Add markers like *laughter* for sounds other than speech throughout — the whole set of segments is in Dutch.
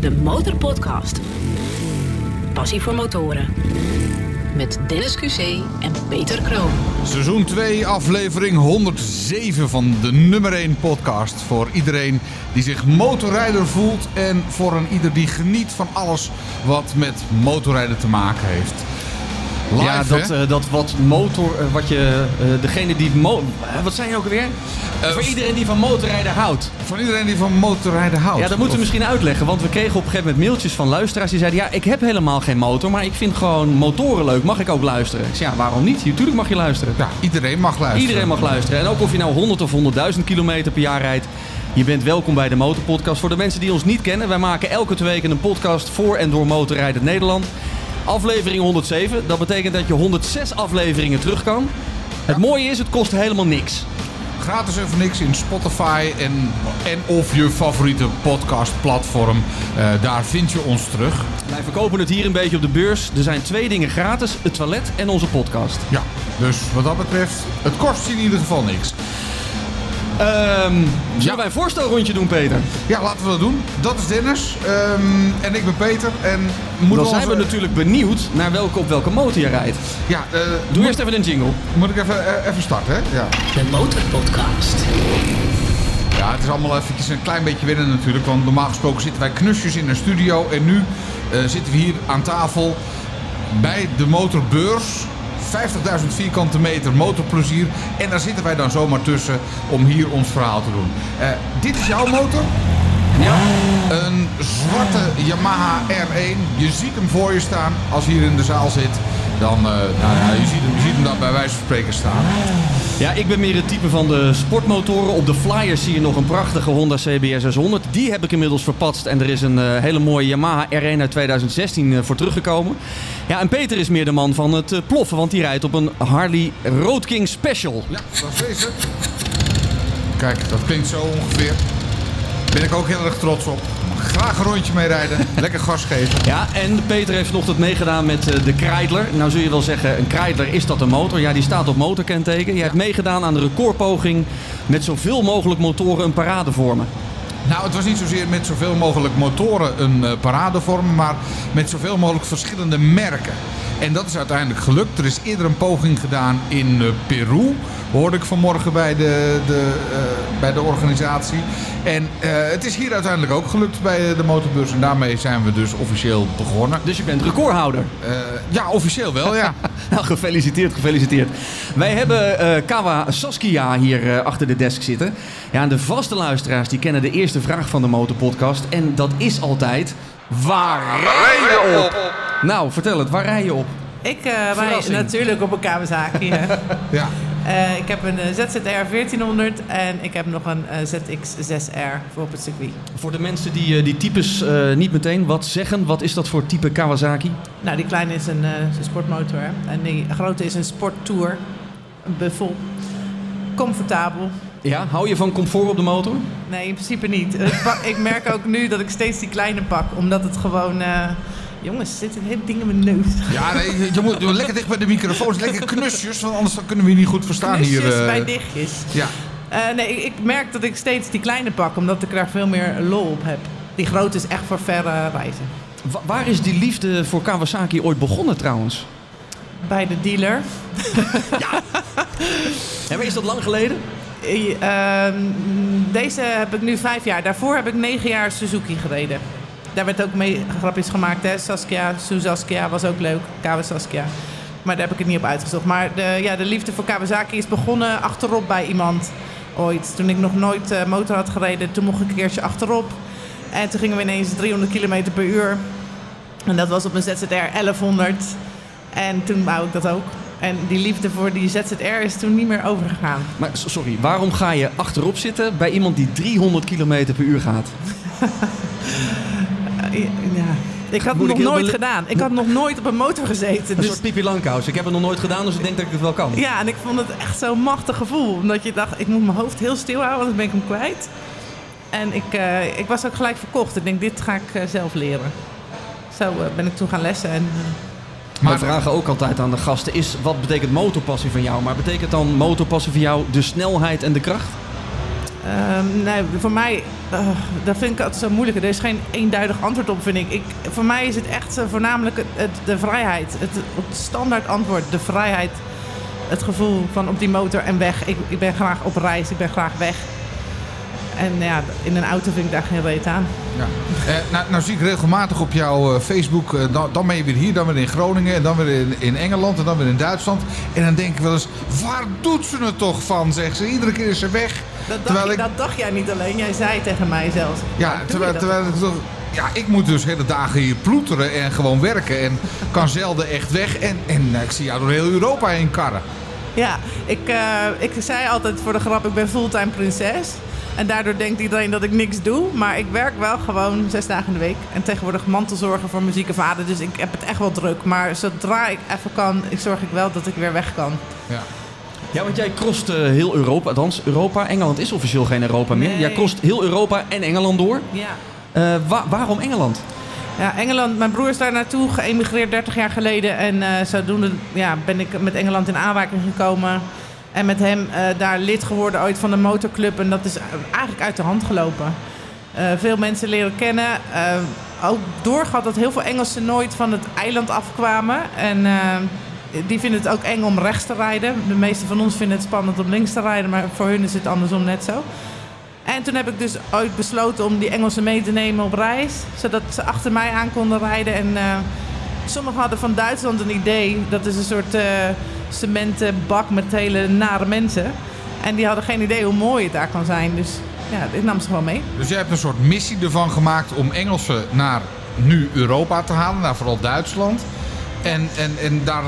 de Motorpodcast. Passie voor motoren. Met Dennis QC en Peter Kroon. Seizoen 2, aflevering 107 van de nummer 1 podcast. Voor iedereen die zich motorrijder voelt en voor een ieder die geniet van alles wat met motorrijden te maken heeft. Live, ja, dat, eh, dat wat motor, eh, wat je, eh, degene die, mo wat zijn je ook alweer? Voor iedereen die van motorrijden houdt. Voor iedereen die van motorrijden houdt. Ja, dat moeten we Of- misschien uitleggen, want we kregen op een gegeven moment mailtjes van luisteraars die zeiden, ja, ik heb helemaal geen motor, maar ik vind gewoon motoren leuk, mag ik ook luisteren? Ik zei, ja, waarom niet? Natuurlijk mag je luisteren. Ja, iedereen mag luisteren. Iedereen mag luisteren. En ook of je nou 100 of 100.000 kilometer per jaar rijdt. Je bent welkom bij de Motorpodcast. Voor de mensen die ons niet kennen, wij maken elke twee weken een podcast voor en door Motorrijden Nederland. Aflevering 107. Dat betekent dat je 106 afleveringen terug kan. Het mooie is, het kost helemaal niks. Gratis en voor niks in Spotify en, en of je favoriete podcastplatform. Eh daar vind je ons terug. Wij verkopen het hier een beetje op de beurs. Er zijn twee dingen gratis: het toilet en onze podcast. Ja, dus wat dat betreft, het kost je in ieder geval niks. Ehm zullen Ja. wij een voorstelrondje doen, Peter? Ja, laten we dat doen. Dat is Dennis ehm, en ik ben Peter. En moeten Dan we zijn we natuurlijk benieuwd naar welke, op welke motor je rijdt. Ja, eh, Doe moet, eerst even een jingle. moet ik even, eh, even starten, hè? Ja. De Motorpodcast. ja, het is allemaal eventjes een klein beetje wennen natuurlijk. Want normaal gesproken zitten wij knusjes in een studio. En nu eh, zitten we hier aan tafel bij de motorbeurs. 50.000 vierkante meter motorplezier. En daar zitten wij dan zomaar tussen om hier ons verhaal te doen. Eh, dit is jouw motor? Ja. Een zwarte Yamaha R1. Je ziet hem voor je staan als je hier in de zaal zit. Dan, eh, nou ja, je ziet hem, je ziet hem dan bij wijze van spreken staan. Ja, ik ben meer het type van de sportmotoren. Op de flyers zie je nog een prachtige Honda CBR 600. Die heb ik inmiddels verpatst en er is een eh, hele mooie Yamaha R1 uit 2016 eh, voor teruggekomen. Ja, en Peter is meer de man van het eh, ploffen, want die rijdt op een Harley Road King Special. Ja, dat is deze. Kijk, dat klinkt zo ongeveer. Ben ik ook heel erg trots op. Graag een rondje mee rijden. *laughs* Lekker gas geven. Ja, en Peter heeft vanochtend meegedaan met eh, de Kreidler. Nou zul je wel zeggen, een Kreidler, is dat een motor? Ja, die staat op motorkenteken. Je hebt meegedaan aan de recordpoging met zoveel mogelijk motoren een parade vormen. Nou, het was niet zozeer met zoveel mogelijk motoren een eh, parade vormen, maar met zoveel mogelijk verschillende merken. En dat is uiteindelijk gelukt. Er is eerder een poging gedaan in eh, Peru, hoorde ik vanmorgen bij de, de, eh, bij de organisatie. En eh, het is hier uiteindelijk ook gelukt bij de motorbeurs. En daarmee zijn we dus officieel begonnen. Dus je bent recordhouder. Ja, officieel wel, ja. *laughs* Nou, gefeliciteerd, gefeliciteerd. Wij hebben eh, Kawa Saskia hier achter de desk zitten. Ja, en de vaste luisteraars die kennen de eerste vraag van de Motorpodcast. En dat is altijd... Waar rij je op? Nou, vertel het. Waar rij je op? Ik eh rij Verrassing. natuurlijk op een Kawasaki. *laughs* ja. Eh, ik heb een eh, ZZR 1400 en ik heb nog een eh, ZX 6R voor op het circuit. Voor de mensen die eh, die types eh, niet meteen wat zeggen. Wat is dat voor type Kawasaki? Nou, die kleine is een, eh, sportmotor hè. en die grote is een sporttour. Een buffel. Comfortabel. Ja, hou je van comfort op de motor? Nee, in principe niet. Ik merk ook nu dat ik steeds die kleine pak, omdat het gewoon... jongens, er zit een hele ding in mijn neus. *laughs* Ja, nee, je moet je moet lekker dicht bij de microfoon. Lekker knusjes, want anders dan kunnen we je niet goed verstaan hier. Knusjes eh. bij dichtjes. Ja. Eh, nee, ik, ik merk dat ik steeds die kleine pak, omdat ik er veel meer lol op heb. Die grote is echt voor verre reizen. Wa- waar is die liefde voor Kawasaki ooit begonnen trouwens? Bij de dealer. *laughs* Ja, maar is dat lang geleden? Eh, ehm, deze heb ik nu vijf jaar. Daarvoor heb ik negen jaar Suzuki gereden. Daar werd ook mee grapjes gemaakt. Hè? Saskia, Suzaskia was ook leuk. Kawasaskia. Maar daar heb ik het niet op uitgezocht. Maar de, ja, de liefde voor Kawasaki is begonnen achterop bij iemand ooit. Toen ik nog nooit eh, motor had gereden, toen mocht ik een keertje achterop. En toen gingen we ineens 300 km per uur. En dat was op een ZZR 1100. En toen wou ik dat ook. En die liefde voor die ZZR is toen niet meer overgegaan. Maar sorry, waarom ga je achterop zitten bij iemand die 300 km per uur gaat? *laughs* Ja. Ik had het Moet nog nooit bele- gedaan. Ik had nog nooit op een motor gezeten. Een Dus soort Pipi Langkous. Ik heb het nog nooit gedaan, dus ik denk dat ik het wel kan. ja, en ik vond het echt zo'n machtig gevoel. Omdat je dacht, ik moet mijn hoofd heel stil houden, anders ben ik hem kwijt. En ik, eh, ik was ook gelijk verkocht. Ik denk, dit ga ik eh, zelf leren. Zo eh, ben ik toen gaan lessen. En, Maar we vragen ook altijd aan de gasten, is, wat betekent motorpassie van jou? Maar betekent dan motorpassie voor jou de snelheid en de kracht? Ehm, nee, voor mij, eh, dat vind ik altijd zo moeilijk. Er is geen eenduidig antwoord op, vind ik. ik voor mij is het echt eh, voornamelijk het, de vrijheid. Het, het standaard antwoord, de vrijheid. Het gevoel van op die motor en weg. Ik, ik ben graag op reis, ik ben graag weg. En ja, in een auto vind ik daar geen reet aan. Ja. Eh, nou, nou zie ik regelmatig op jouw eh, Facebook, eh, dan, dan ben je weer hier, dan weer in Groningen en dan weer in, in Engeland en dan weer in Duitsland. En dan denk ik wel eens, waar doet ze het toch van, zegt ze. Iedere keer is ze weg. Dat dacht, ik, dat dacht jij niet alleen, jij zei tegen mij zelfs. ja, terwijl, terwijl ik toch, ja, ik moet dus hele dagen hier ploeteren en gewoon werken en kan zelden echt weg. En, en ik zie jou door heel Europa heen karren. Ja, ik, ik zei altijd voor de grap, ik ben fulltime prinses. En daardoor denkt iedereen dat ik niks doe. Maar ik werk wel gewoon zes dagen in de week. En tegenwoordig mantelzorger voor muziek en vader. Dus ik heb het echt wel druk. Maar zodra ik even kan, ik zorg ik wel dat ik weer weg kan. Ja. Ja, want jij crost eh, heel Europa. Althans, Europa. Engeland is officieel geen Europa meer. Nee. Jij crost heel Europa en Engeland door. Ja. Eh, wa- waarom Engeland? Ja, Engeland. Mijn broer is daar naartoe geëmigreerd 30 jaar geleden. En eh, zodoende ja, ben ik met Engeland in aanraking gekomen. En met hem eh, daar lid geworden ooit van de motorclub. En dat is eigenlijk uit de hand gelopen. Eh, veel mensen leren kennen. Eh, ook doorgehad dat heel veel Engelsen nooit van het eiland afkwamen. En die vinden het ook eng om rechts te rijden. De meeste van ons vinden het spannend om links te rijden. Maar voor hun is het andersom net zo. En toen heb ik dus ooit besloten om die Engelsen mee te nemen op reis. Zodat ze achter mij aan konden rijden. En sommigen hadden van Duitsland een idee. Dat is een soort eh cementen bak met hele nare mensen. En die hadden geen idee hoe mooi het daar kan zijn. Dus ja, ik nam ze gewoon mee. Dus jij hebt een soort missie ervan gemaakt om Engelsen naar nu Europa te halen, naar vooral Duitsland. En, en, en daar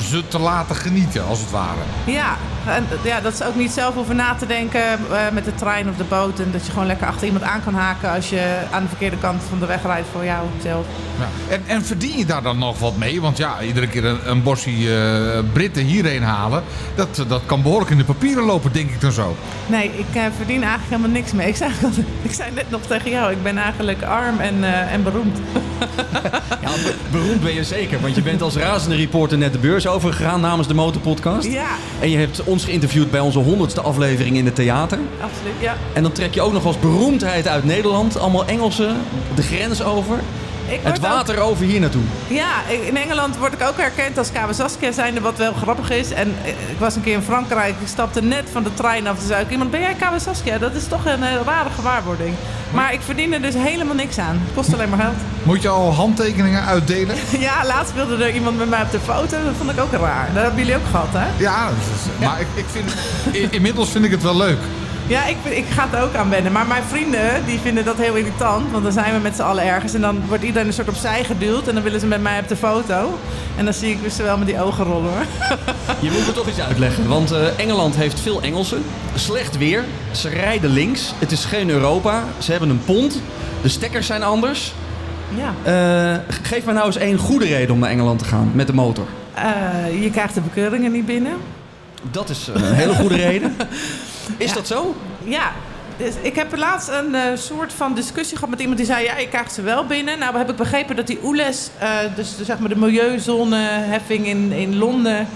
ze te laten genieten, als het ware. Ja, en, ja, dat ze ook niet zelf hoeven na te denken eh, met de trein of de boot. En dat je gewoon lekker achter iemand aan kan haken als je aan de verkeerde kant van de weg rijdt voor jou zelf. Ja. En, en verdien je daar dan nog wat mee? Want ja, iedere keer een, een bosje eh, Britten hierheen halen, dat, dat kan behoorlijk in de papieren lopen, denk ik dan zo. Nee, ik eh, verdien eigenlijk helemaal niks mee. Ik zei, altijd- *laughs* ik zei net nog tegen jou, ik ben eigenlijk arm en, eh, en beroemd. *laughs* Ja, be- beroemd ben je zeker. Want je bent als razende reporter net de beurs overgegaan namens de Motorpodcast. Ja, En je hebt ons geïnterviewd bij onze honderdste aflevering in het theater. absoluut. Ja. En dan trek je ook nog als beroemdheid uit Nederland. Allemaal Engelsen, de grens over. Ik Het ook- water over hier naartoe. Ja, in Engeland word ik ook herkend als Kawa Saskia zijnde, wat wel grappig is. En eh, ik was een keer in Frankrijk, ik stapte net van de trein af. Toen zei ik, iemand, ben jij Kawa Saskia? Dat is toch een eh, rare gewaarwording. Maar ik verdien er dus helemaal niks aan. Het kost alleen maar geld. Moet je al handtekeningen uitdelen? *laughs* Ja, laatst wilde er iemand met mij op de foto. Dat vond ik ook raar. Dat hebben jullie ook gehad, hè? Ja, dat is- maar ik, ik vind, inmiddels vind ik het wel leuk. Ja, ik, ik ga het ook aan wennen. Maar mijn vrienden, die vinden dat heel irritant. Want dan zijn we met z'n allen ergens. En dan wordt iedereen een soort opzij geduwd. En dan willen ze met mij op de foto. En dan zie ik dus wel met die ogen rollen, hoor. Je moet me toch iets uitleggen. Want eh, Engeland heeft veel Engelsen. Slecht weer. Ze rijden links. Het is geen Europa. Ze hebben een pont. De stekkers zijn anders. Ja. Eh, geef mij nou eens één goede reden om naar Engeland te gaan met de motor. Eh, je krijgt de bekeuringen niet binnen. Dat is een hele goede reden. *laughs* Is Ja. dat zo? Ja. Dus ik heb laatst een eh, soort van discussie gehad met iemand die zei... ja, je krijgt ze wel binnen. Nou heb ik begrepen dat die OELES, eh, dus de, zeg maar de milieuzoneheffing in, in Londen...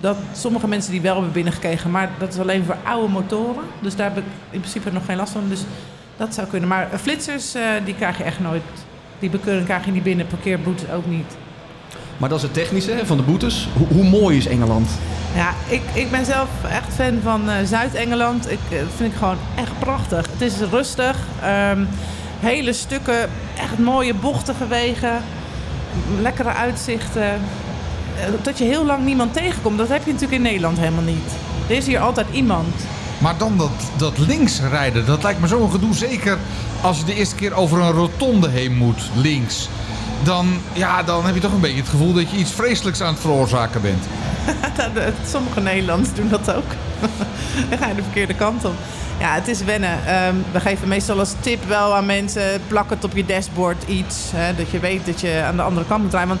dat sommige mensen die wel hebben binnengekregen... maar dat is alleen voor oude motoren. Dus daar heb ik in principe nog geen last van. Dus dat zou kunnen. Maar flitsers, eh, die krijg je echt nooit... Die bekeuring krijg je niet binnen, parkeerboetes ook niet. Maar dat is het technische hè, van de boetes. Hoe, hoe mooi is Engeland? Ja, ik, ik ben zelf echt fan van eh, Zuid-Engeland. Ik eh, vind ik gewoon echt prachtig. Het is rustig. ehm, hele stukken, echt mooie bochtige wegen. Lekkere uitzichten. Eh, dat je heel lang niemand tegenkomt, dat heb je natuurlijk in Nederland helemaal niet. Er is hier altijd iemand. Maar dan dat, dat links rijden, dat lijkt me zo'n gedoe. Zeker als je de eerste keer over een rotonde heen moet, links. Dan, ja, dan heb je toch een beetje het gevoel dat je iets vreselijks aan het veroorzaken bent. *laughs* Sommige Nederlanders doen dat ook. *laughs* Dan ga je de verkeerde kant op. Ja, het is wennen. Ehm, we geven meestal als tip wel aan mensen... plak het op je dashboard iets. Hè, dat je weet dat je aan de andere kant moet rijden. Want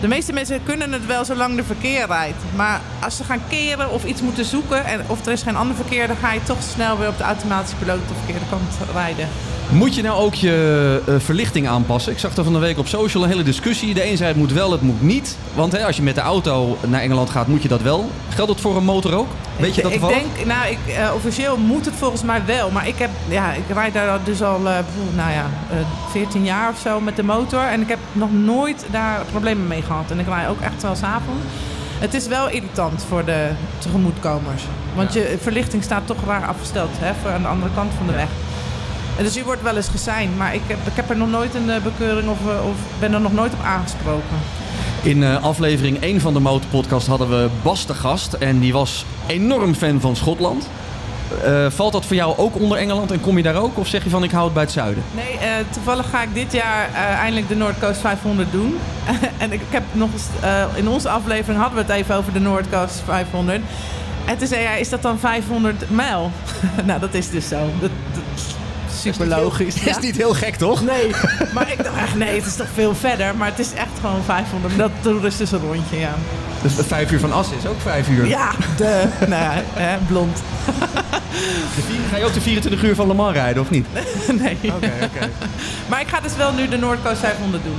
de meeste mensen kunnen het wel zolang er verkeer rijdt. Maar als ze gaan keren of iets moeten zoeken... En, of er is geen ander verkeer... dan ga je toch snel weer op de automatische piloot de verkeerde kant rijden. Moet je nou ook je eh, verlichting aanpassen? Ik zag er van de week op social een hele discussie. De een zei het moet wel, het moet niet. Want hè, als je met de auto naar Engeland gaat, moet je dat wel. Geldt dat voor een motor ook? Weet je dat ik toevallig? denk, nou, ik, eh, officieel moet het volgens mij wel. Maar ik, heb, ja, ik rijd daar dus al eh, nou ja, eh, 14 jaar of zo met de motor. En ik heb nog nooit daar problemen mee gehad. En ik rij ook echt wel s'avonds. Het is wel irritant voor de tegemoetkomers. Want je verlichting staat toch raar afgesteld hè, voor aan de andere kant van de weg. En dus je wordt wel eens geseind. Maar ik heb, ik heb er nog nooit een eh, bekeuring of, eh, of ben er nog nooit op aangesproken. In eh, aflevering 1 van de Motorpodcast hadden we Bas de gast. En die was enorm fan van Schotland. Valt dat voor jou ook onder Engeland en kom je daar ook? Of zeg je van ik hou het bij het zuiden? Nee, toevallig ga ik dit jaar eindelijk de Noordcoast 500 doen. *laughs* en ik, heb nog eens, in onze aflevering hadden we het even over de Noordcoast 500. En toen zei hij, is dat dan 500 mijl? *laughs* nou, dat is dus zo. Dat, super logisch. Is niet heel gek toch? Nee, maar ik dacht echt, nee, het is toch veel verder. Maar het is echt gewoon 500. Dat dat is dus een rondje, ja. Dus vijf uur van Assen is ook vijf uur. Ja, de, nou ja, hè, blond. De vier- ga je ook de 24 uur van Le Mans rijden of niet? nee. Maar ik ga dus wel nu de Noordcoast 500 doen.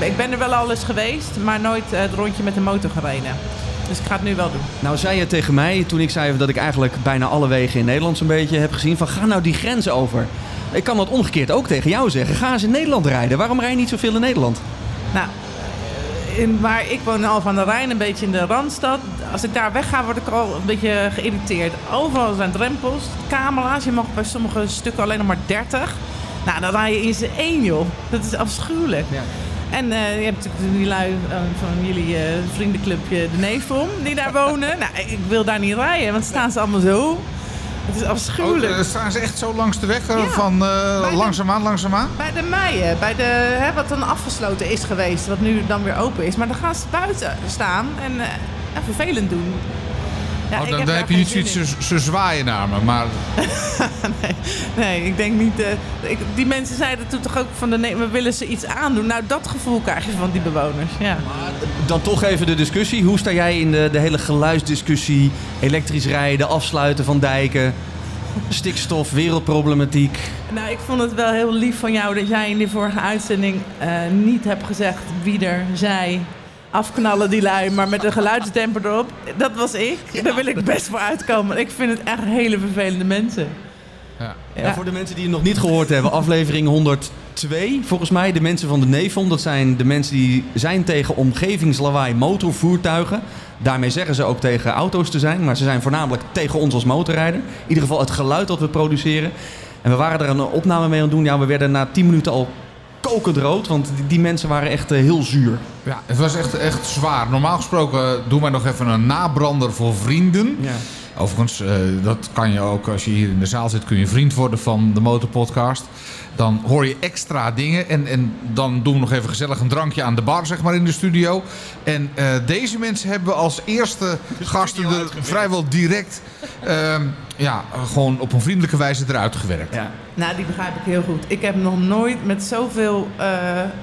Eh, ik, ben er wel al eens geweest, maar nooit het rondje met de motor gereden. Dus ik ga het nu wel doen. Nou zei je tegen mij toen ik zei dat ik eigenlijk bijna alle wegen in Nederland zo'n beetje heb gezien van ga nou die grens over. Ik kan dat omgekeerd ook tegen jou zeggen. Ga eens in Nederland rijden. Waarom rij je niet zoveel in Nederland? Nou, in, waar ik woon Alphen aan de Rijn, een beetje in de Randstad. Als ik daar wegga, word ik al een beetje geïrriteerd. Overal zijn drempels, camera's. Je mag bij sommige stukken alleen nog maar 30. Nou, dan rij je in z'n één, joh. Dat is afschuwelijk. Ja. En eh, je hebt natuurlijk die lui eh, van jullie eh, vriendenclubje De Neefom, die daar *laughs* wonen. nou, ik wil daar niet rijden, want staan ze allemaal zo. Het is Oh, afschuwelijk. eh, staan ze echt zo langs de weg? Ja. van langzaamaan, langzaamaan? Bij de Meijen, bij de, hè, wat dan afgesloten is geweest, wat nu dan weer open is. Maar dan gaan ze buiten staan en, en vervelend doen. Ja, Oh, dan, heb je niet zoiets, ze, ze zwaaien naar me. Maar *laughs* nee, nee, ik denk niet. eh, ik, die mensen zeiden toen toch ook van de nee, we willen ze iets aandoen. Nou, dat gevoel krijg je van die bewoners. Ja. Dan toch even de discussie. Hoe sta jij in de, de hele geluidsdiscussie? Elektrisch rijden, afsluiten van dijken, stikstof, wereldproblematiek. Nou, ik vond het wel heel lief van jou dat jij in de vorige uitzending eh, niet hebt gezegd wie er, zij, afknallen die lui, maar met een geluidsdemper erop. Dat was ik. Daar wil ik best voor uitkomen. Ik vind het echt hele vervelende mensen. ja. Ja, voor de mensen die het nog niet gehoord hebben, aflevering 102, volgens mij, de mensen van de NEFON. Dat zijn de mensen die zijn tegen omgevingslawaai motorvoertuigen. Daarmee zeggen ze ook tegen auto's te zijn, maar ze zijn voornamelijk tegen ons als motorrijder. In ieder geval het geluid dat we produceren. En we waren er een opname mee aan het doen. Ja, we werden na 10 minuten al kokend rood, want die, die mensen waren echt eh, heel zuur. Ja, het was echt, echt zwaar. Normaal gesproken doen wij nog even een nabrander voor vrienden. Ja. Overigens, eh, dat kan je ook als je hier in de zaal zit, kun je vriend worden van de Motorpodcast. Dan hoor je extra dingen en, en dan doen we nog even gezellig een drankje aan de bar, zeg maar, in de studio. En eh, deze mensen hebben we als eerste gasten er vrijwel direct, ehm, ja, gewoon op een vriendelijke wijze eruit gewerkt. Ja. Nou, die begrijp ik heel goed. Ik heb nog nooit met zoveel, eh,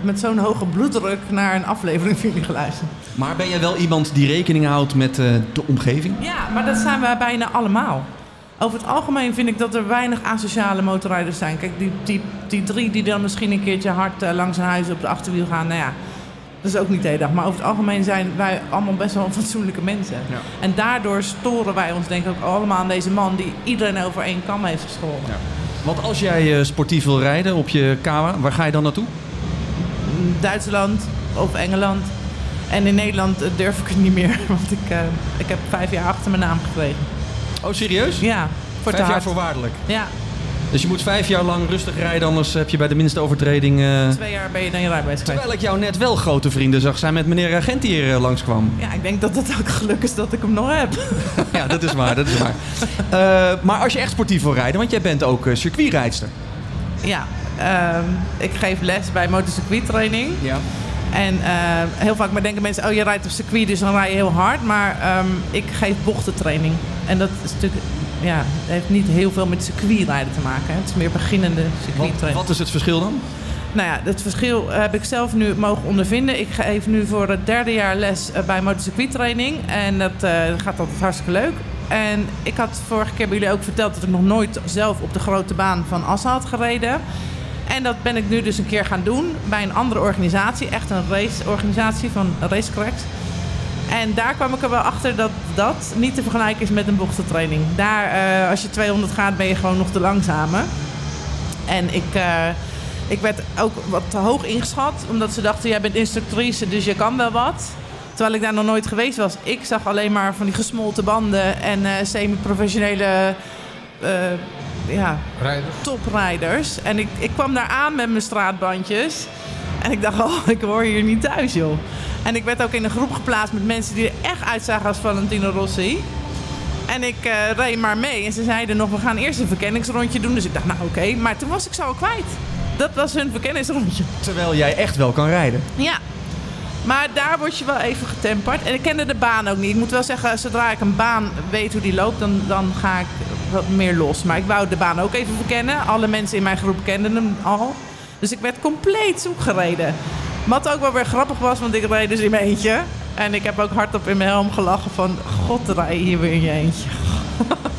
met zo'n hoge bloeddruk naar een aflevering van jullie geluisterd. Maar ben jij wel iemand die rekening houdt met eh, de omgeving? Ja, maar dat zijn wij bijna allemaal. Over het algemeen vind ik dat er weinig asociale motorrijders zijn. Kijk, die, die, die drie die dan misschien een keertje hard eh, langs een huis op de achterwiel gaan, nou ja, dat is ook niet de hele dag. Maar over het algemeen zijn wij allemaal best wel *laughs* fatsoenlijke mensen. Ja. En daardoor storen wij ons denk ik ook allemaal aan deze man die iedereen over één kam heeft geschoren. Want als jij eh, sportief wil rijden op je Kawa, waar ga je dan naartoe? Duitsland of Engeland. En in Nederland eh, durf ik het niet meer, *laughs* want ik, ik heb vijf jaar achter mijn naam gekregen. Oh, serieus? Ja, voor Vijf jaar voorwaardelijk. Ja, Dus je moet vijf jaar lang rustig rijden, anders heb je bij de minste overtreding... eh, twee jaar ben je dan je rijbewijs kwijt. Terwijl ik jou net wel grote vrienden zag zijn met meneer Agent die hier eh, langskwam. Ja, ik denk dat het ook geluk is dat ik hem nog heb. *laughs* Ja, dat is waar, dat is waar. Eh, maar als je echt sportief wil rijden, want jij bent ook circuitrijdster. Ja, ehm, ik geef les bij motorcircuittraining. Ja. En eh, heel vaak denken mensen, oh je rijdt op circuit, dus dan rij je heel hard. Maar ehm, ik geef bochtentraining. En dat is natuurlijk, ja, heeft niet heel veel met circuitrijden te maken. Het is meer beginnende Wat, circuittraining. wat is het verschil dan? Nou ja, het verschil heb ik zelf nu mogen ondervinden. Ik geef nu voor het derde jaar les eh, bij motorcircuittraining. En dat eh, gaat altijd hartstikke leuk. En ik had vorige keer bij jullie ook verteld dat ik nog nooit zelf op de grote baan van Assen had gereden. En dat ben ik nu dus een keer gaan doen bij een andere organisatie. Echt een raceorganisatie van Racecracks. En daar kwam ik er wel achter dat dat niet te vergelijken is met een bochtentraining. Daar, eh, als je 200 gaat, ben je gewoon nog te langzame. En ik, eh, ik werd ook wat te hoog ingeschat. Omdat ze dachten, jij bent instructrice, dus je kan wel wat. Terwijl ik daar nog nooit geweest was. Ik zag alleen maar van die gesmolten banden en eh, semi-professionele ja, Rijders. toprijders. En ik, ik kwam daar aan met mijn straatbandjes. En ik dacht, *laughs* oh, ik hoor hier niet thuis, joh. En ik werd ook in een groep geplaatst met mensen die er echt uitzagen als Valentino Rossi. En ik eh, reed maar mee. En ze zeiden nog, we gaan eerst een verkenningsrondje doen. Dus ik dacht, nou oké. Maar toen was ik zo al kwijt. Dat was hun verkenningsrondje. Terwijl jij echt wel kan rijden. Ja. Maar daar word je wel even getemperd. En ik kende de baan ook niet. Ik moet wel zeggen, zodra ik een baan weet hoe die loopt, dan, dan ga ik wat meer los. Maar ik wou de baan ook even verkennen. Alle mensen in mijn groep kenden hem al. Dus ik werd compleet zoek gereden. Wat ook wel weer grappig was, want ik reed dus in mijn eentje. En ik heb ook hardop in mijn helm gelachen van... God, rij hier weer in je eentje. *laughs*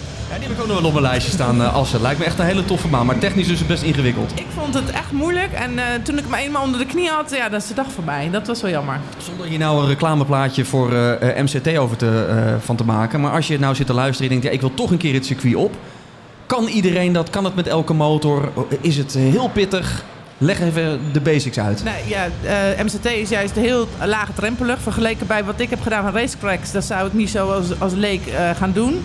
Die heb ik ook nog wel op mijn lijstje staan, eh, Assen. Lijkt me echt een hele toffe baan, maar technisch is het best ingewikkeld. Ik vond het echt moeilijk. En eh, toen ik hem eenmaal onder de knie had, ja, dat is de dag voorbij. Dat was wel jammer. Zonder hier nou een reclameplaatje voor eh, MCT over te, van te maken. Maar als je nou zit te luisteren en je denkt, ja, ik wil toch een keer het circuit op. Kan iedereen dat? Kan het met elke motor? Is het heel pittig? Leg even de basics uit. Nee, ja, MCT is juist heel laagdrempelig. Vergeleken bij wat ik heb gedaan van racecracks, dat zou ik niet zo als, als leek gaan doen.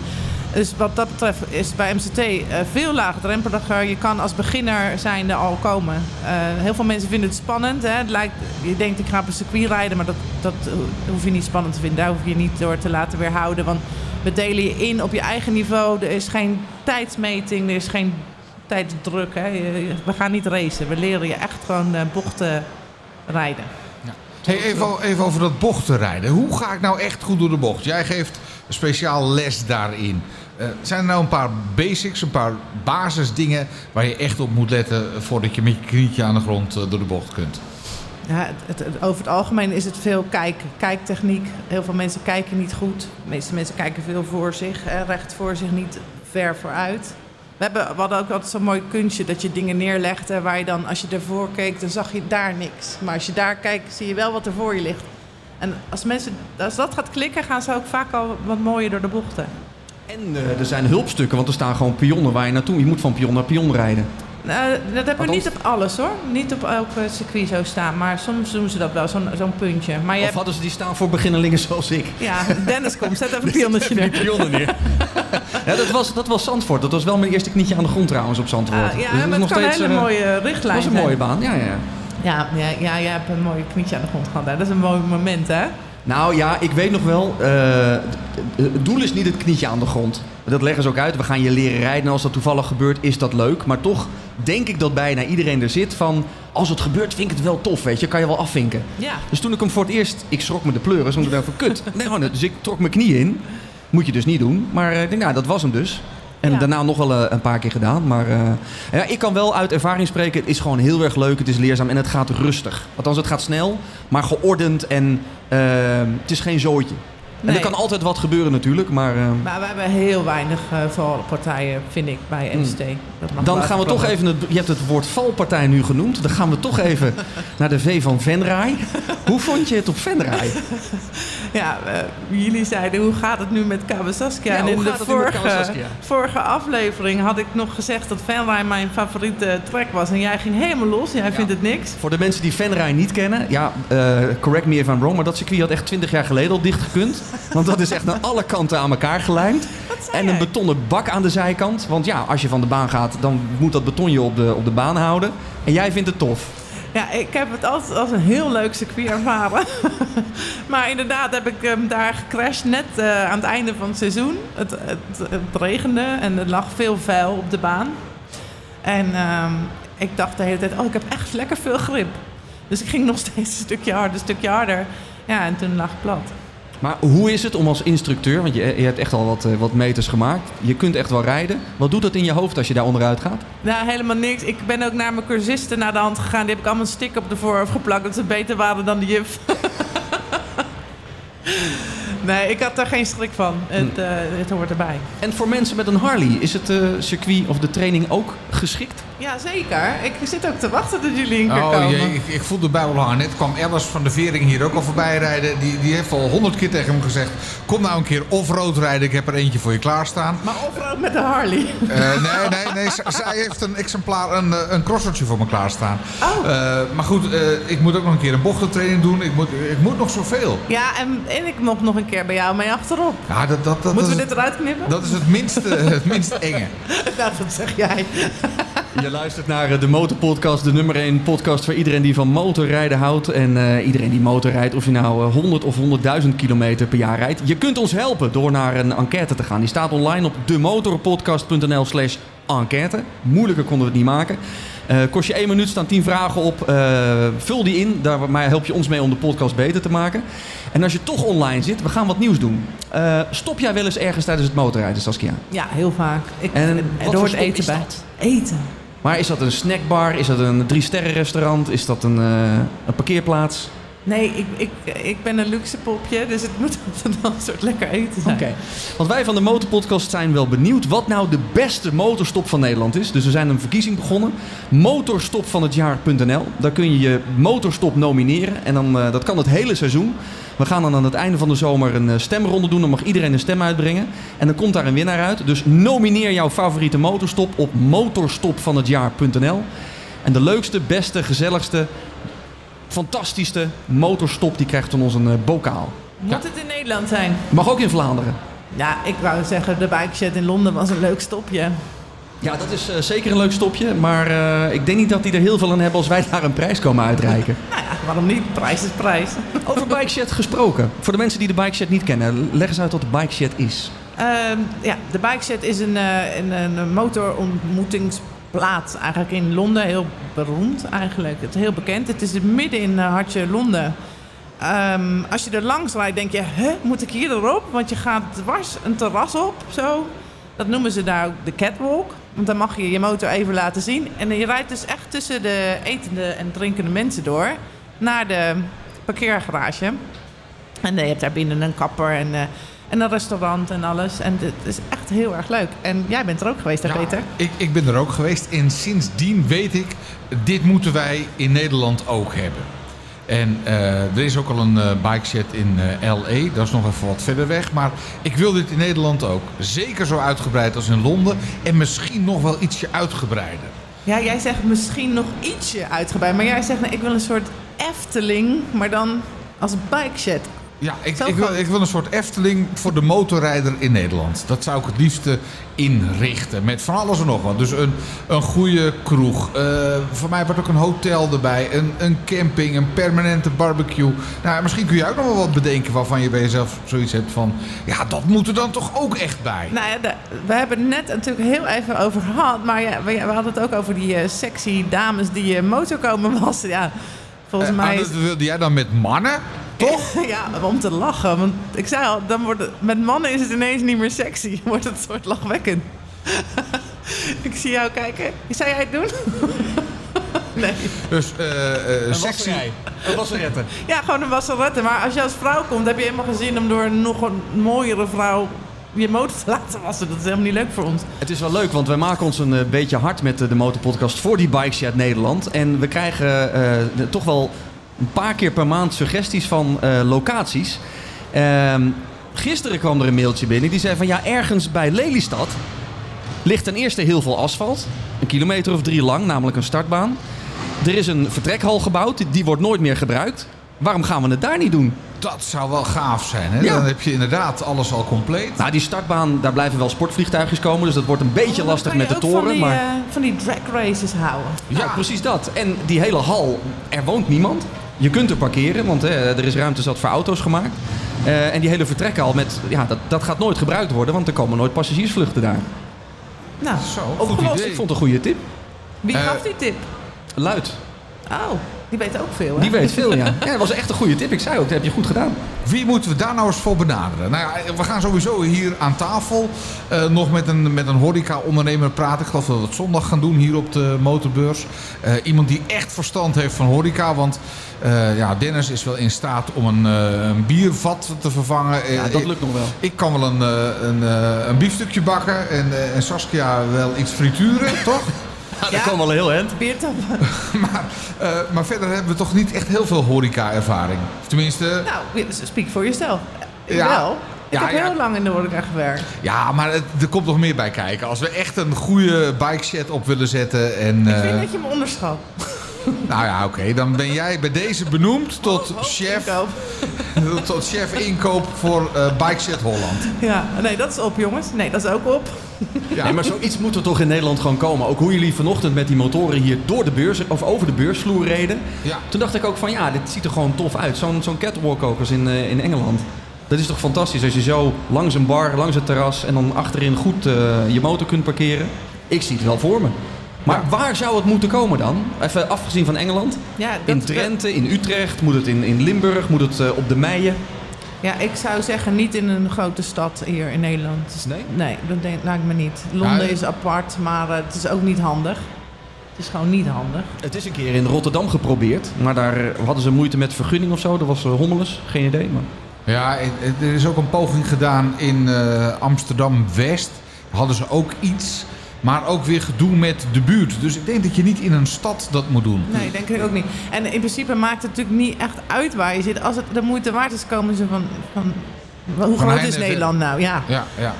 Dus wat dat betreft is bij MCT eh, veel laagdrempeliger. Je kan als beginner zijnde al komen. Eh, heel veel mensen vinden het spannend. Hè? Het lijkt, je denkt ik ga op een circuit rijden, maar dat, dat eh, hoef je niet spannend te vinden. Daar hoef je niet door te laten weerhouden. Want we delen je in op je eigen niveau. Er is geen tijdsmeting, er is geen tijdsdruk. Hè? Je- We gaan niet racen. We leren je echt gewoon eh, bochten rijden. Hey, even, even over dat bochtenrijden. Hoe ga ik nou echt goed door de bocht? Jij geeft een speciaal les daarin. Eh, zijn er nou een paar basics, een paar basisdingen waar je echt op moet letten voordat je met je knietje aan de grond eh, door de bocht kunt? Ja, het, over het algemeen is het veel kijken, kijktechniek. Heel veel mensen kijken niet goed. De meeste mensen kijken veel voor zich, hè, recht voor zich, niet ver vooruit. We, hebben, we hadden ook altijd zo'n mooi kunstje dat je dingen neerlegde waar je dan, als je ervoor keek, dan zag je daar niks. Maar als je daar kijkt, zie je wel wat er voor je ligt. En als, mensen, als dat gaat klikken, gaan ze ook vaak al wat mooier door de bochten. En eh, er zijn hulpstukken, want er staan gewoon pionnen waar je naartoe... Je moet van pion naar pion rijden. Nou, dat hebben we niet op alles hoor. Niet op elk eh, circuit zo staan. Maar soms doen ze dat wel, zo'n zo'n puntje. Maar je Of hebt, hadden ze die staan voor beginnelingen zoals ik? ja, Dennis komt, zet even *laughs* een pionnetje neer. pionnen neer. *laughs* ja, dat, was, dat was Zandvoort. Dat was wel mijn eerste knietje aan de grond trouwens op Zandvoort. Ah, ja, Dus dat het nog kan een steeds, hele eh, mooie Dat richtlijn was een mooie baan, ja, ja. Ja, ja, ja, jij hebt een mooie knietje aan de grond gehad. hè. Dat is een mooi moment, hè? Nou ja, ik weet nog wel. eh, het doel is niet het knietje aan de grond. Dat leggen ze ook uit. We gaan je leren rijden. En als dat toevallig gebeurt, is dat leuk. Maar toch denk ik dat bijna iedereen er zit van... Als het gebeurt, vind ik het wel tof, weet je. Kan je wel afvinken. Ja. Dus toen ik hem voor het eerst... Ik schrok me de pleuris, want ik dacht van kut. Nee, dus ik trok mijn knie in. Moet je dus niet doen. Maar eh, ik denk, nou, dat was hem dus. En Ja. daarna nog wel eh, een paar keer gedaan. Maar eh, ja, ik kan wel uit ervaring spreken. Het is gewoon heel erg leuk. Het is leerzaam en het gaat rustig. Althans, het gaat snel, maar geordend. En eh, het is geen En er kan altijd wat gebeuren natuurlijk. Maar eh, Maar we hebben heel weinig uh, valpartijen, vind ik, bij MST. Dat mag dan gaan we toch even... Het, je hebt het woord valpartij nu genoemd. Dan gaan we toch even *laughs* naar de V van Venray. Hoe vond je het op Venray? *laughs* Ja, eh, jullie zeiden, hoe gaat het nu met Kawasaskia? Ja, en in de vorige, aflevering had ik nog gezegd dat Fanride mijn favoriete track was. En jij ging helemaal los. Jij vindt het niks. Voor de mensen die Venray niet kennen, ja, eh, correct me if I'm wrong, maar dat circuit had echt 20 jaar geleden al dichtgekund. Want dat is echt aan alle kanten aan elkaar gelijmd. En een betonnen bak aan de zijkant. Want ja, als je van de baan gaat, dan moet dat beton je op de, op de baan houden. En jij vindt het tof. Ja, ik heb het altijd als een heel leuk circuit ervaren. *laughs* maar inderdaad heb ik hem daar gecrashed net eh, aan het einde van het seizoen. Het, het, het regende en er lag veel vuil op de baan. En ehm, ik dacht de hele tijd, oh, ik heb echt lekker veel grip. Dus ik ging nog *laughs* steeds een stukje harder, een stukje harder. Ja, en toen lag ik plat. Maar hoe is het om als instructeur, want je, je hebt echt al wat, eh, wat meters gemaakt. Je kunt echt wel rijden. Wat doet dat in je hoofd als je daar onderuit gaat? Nou, helemaal niks. Ik ben ook naar mijn cursisten naar de hand gegaan. Die heb ik allemaal een stick op de voorhoofd geplakt. Dat ze beter waren dan de juf. *laughs* Nee, ik had er geen schrik van. Het, Hm. eh, het hoort erbij. En voor mensen met een Harley, is het eh, circuit of de training ook geschikt? Ja, zeker. Ik zit ook te wachten dat jullie een keer Oh komen. jee, ik, ik voel de buil hangen. Net kwam Alice van de Vering hier ook al voorbij rijden. Die, die heeft al honderd keer tegen hem gezegd... kom nou een keer off-road rijden, ik heb er eentje voor je klaarstaan. Maar of met de Harley. Eh, nee, nee, nee. zij heeft een exemplaar, een, een crossertje voor me klaarstaan. Oh. Eh, maar goed, eh, ik moet ook nog een keer een bochtentraining doen. Ik moet, ik moet nog zoveel. Ja, en, en ik nog, nog een keer bij jou mee achterop. Ja, dat, dat, dat, Moeten we dit eruit knippen? dat is het minste, *laughs* het minst enge. *laughs* Nou, dat zeg jij. Je luistert naar eh, de Motorpodcast, de nummer 1 podcast voor iedereen die van motorrijden houdt. En eh, iedereen die motorrijdt, of je nou eh, 100 of 100.000 kilometer per jaar rijdt. Je kunt ons helpen door naar een enquête te gaan. Die staat online op demotorpodcast.nl slash enquête. Moeilijker konden we het niet maken. Eh, kost je één minuut, staan 10 vragen op. Eh, vul die in, daarmee help je ons mee om de podcast beter te maken. En als je toch online zit, we gaan wat nieuws doen. Eh, stop jij wel eens ergens tijdens het motorrijden, Saskia? Ja, heel vaak. Ik, En en, wat er hoort eten bij. Eten. Maar is dat een snackbar? Is dat een drie-sterren restaurant? Is dat een, een parkeerplaats? Nee, ik, ik, ik ben een luxe popje, dus het moet *laughs* altijd een soort lekker eten zijn. Oké. Want wij van de Motorpodcast zijn wel benieuwd wat nou de beste motorstop van Nederland is. Dus we zijn een verkiezing begonnen. Motorstopvanhetjaar.nl. Daar kun je je motorstop nomineren. En dan, eh, dat kan het hele seizoen. We gaan dan aan het einde van de zomer een eh, stemronde doen. Dan mag iedereen een stem uitbrengen. En dan komt daar een winnaar uit. Dus nomineer jouw favoriete motorstop op motorstopvanhetjaar.nl. En de leukste, beste, gezelligste, fantastischste motorstop die krijgt van ons een eh, bokaal. Moet het in Nederland zijn? Mag ook in Vlaanderen. Ja, ik wou zeggen, de bike shed in Londen was een leuk stopje. Ja, dat is eh, zeker een leuk stopje. Maar eh, ik denk niet dat die er heel veel aan hebben als wij daar een prijs komen uitreiken. *laughs* Nou ja, waarom niet? Prijs is prijs. *laughs* Over Bike Shed gesproken. Voor de mensen die de Bike Shed niet kennen, leg eens uit wat de Bike Shed is. Ehm, ja, de bike shed is een, een, een motorontmoetingsplaats eigenlijk in Londen. Heel beroemd eigenlijk. Het is heel bekend. Het is midden in uh, hartje Londen. Ehm, als je er langs rijdt, denk je, huh, moet ik hier erop? Want je gaat dwars een terras op, zo. Dat noemen ze daar ook de catwalk. Want dan mag je je motor even laten zien. En je rijdt dus echt tussen de etende en drinkende mensen door... naar de parkeergarage. En je hebt daar binnen een kapper en, eh, en een restaurant en alles. En het is echt heel erg leuk. En jij bent er ook geweest, hè, Ja, Peter? Ik, ik ben er ook geweest en sindsdien weet ik, dit moeten wij in Nederland ook hebben. En eh, er is ook al een eh bike in eh, LA, dat is nog even wat verder weg. Maar ik wil dit in Nederland ook. Zeker zo uitgebreid als in Londen en misschien nog wel ietsje uitgebreider. Ja, jij zegt misschien nog ietsje uitgebreid. Maar jij zegt, nee, ik wil een soort Efteling, maar dan als bike shed. Ja, ik, ik, wil, ik wil een soort Efteling voor de motorrijder in Nederland. Dat zou ik het liefste inrichten. Met van alles en nog wat. Dus een, een goede kroeg. Eh, voor mij wordt ook een hotel erbij. Een, een camping. Een permanente barbecue. Nou, misschien kun je ook nog wel wat bedenken waarvan je bij jezelf zoiets hebt van... Ja, dat moet er dan toch ook echt bij. Nou ja, de- we hebben het net natuurlijk heel even over gehad. Maar ja, we, we hadden het ook over die eh, sexy dames die je motor komen wassen. Ja, volgens Eh, mij is... dat wilde jij dan met mannen? Toch? *laughs* Ja, om te lachen. Want ik zei al, dan wordt het, met mannen is het ineens niet meer sexy. *laughs* Wordt het een soort lachwekkend. *laughs* ik zie jou kijken. Zou jij het doen? nee. Dus eh, eh, sexy. Een wasseretten. Ja, gewoon een wasserette. Maar als je als vrouw komt, heb je helemaal geen zin om door een nog een mooiere vrouw je motor te laten wassen. Dat is helemaal niet leuk voor ons. Het is wel leuk, want wij maken ons een eh, beetje hard met de Motorpodcast voor die Bike Shed Nederland. En we krijgen eh, toch wel een paar keer per maand suggesties van eh, locaties. Ehm, gisteren kwam er een mailtje binnen die zei van ja, ergens bij Lelystad ligt ten eerste heel veel asfalt. Een kilometer of drie lang, namelijk een startbaan. Er is een vertrekhal gebouwd, die- die wordt nooit meer gebruikt. Waarom gaan we het daar niet doen? Dat zou wel gaaf zijn. Hè? Ja. Dan heb je inderdaad alles al compleet. Nou, die startbaan, daar blijven wel sportvliegtuigjes komen. Dus dat wordt een beetje Dan lastig met de toren. Van die, maar... eh, van die drag races houden. Ja, precies dat. En die hele hal, er woont niemand. Je kunt er parkeren, want hè, er is ruimte zat voor auto's gemaakt. Eh, en die hele vertrekhal, met, ja, dat, dat gaat nooit gebruikt worden, want er komen nooit passagiersvluchten daar. Nou, Zo, opgelost. Ik vond het een goede tip. Wie Eh, gaf die tip? Luid. Oh, die weet ook veel, hè? Die weet veel, ja. *laughs* ja. Dat was echt een goede tip. Ik zei ook, dat heb je goed gedaan. Wie moeten we daar nou eens voor benaderen? Nou ja, we gaan sowieso hier aan tafel eh, nog met een, met een horeca-ondernemer praten. Ik geloof dat we het zondag gaan doen hier op de motorbeurs. Eh, iemand die echt verstand heeft van horeca. Want eh, ja, Dennis is wel in staat om een, eh, een biervat te vervangen. Ja, dat lukt nog wel. Ik kan wel een, eh, een, eh, een biefstukje bakken en, eh, en Saskia wel iets frituren, *laughs* toch? Ja, dat Ja. kwam wel heel end. Biertappen. *laughs* maar, eh, maar verder hebben we toch niet echt heel veel horeca-ervaring. Tenminste, Nou, speak for yourself. Ik Ja. wel. Ik Ja, heb ja. heel lang in de horeca gewerkt. ja, maar het- er komt nog meer bij kijken. Als we echt een goede bike shed op willen zetten en... Ik eh, vind dat je me onderschat. *laughs* Nou ja, oké. Dan ben jij bij deze benoemd tot chef, Inkoop. *laughs* tot chef inkoop voor eh Bike Shed Holland. Ja, nee, dat is op, jongens. Nee, dat is ook op. Ja. Nee, maar zoiets moet er toch in Nederland gewoon komen. Ook hoe jullie vanochtend met die motoren hier door de beurs, of over de beursvloer reden. Ja. Toen dacht ik ook van ja, dit ziet er gewoon tof uit. Zo'n zo'n catwalk ook als in, eh, in Engeland. Dat is toch fantastisch als je zo langs een bar, langs het terras en dan achterin goed eh, je motor kunt parkeren. Ik zie het wel voor me. Maar waar zou het moeten komen dan? Even afgezien van Engeland. Ja, dat, In Drenthe, in Utrecht, moet het in, in Limburg, moet het eh, op de Meijen. Ja, ik zou zeggen niet in een grote stad hier in Nederland. Dus- Nee? Nee, dat denk, lijkt me niet. Londen Ja, is apart, maar eh, het is ook niet handig. Het is gewoon niet handig. Het is een keer in Rotterdam geprobeerd, maar daar eh, hadden ze moeite met vergunning of zo. Dat was eh, hommeles, geen idee. Maar... Ja, er is ook een poging gedaan in eh, Amsterdam-West. Hadden ze ook iets, maar ook weer gedoe met de buurt. Dus ik denk dat je niet in een stad dat moet doen. Nee, denk ik ook niet. En in principe maakt het natuurlijk niet echt uit waar je zit. Als het de moeite waard is, komen ze van... van hoe groot is Nederland nou? Ja. Ja, ja.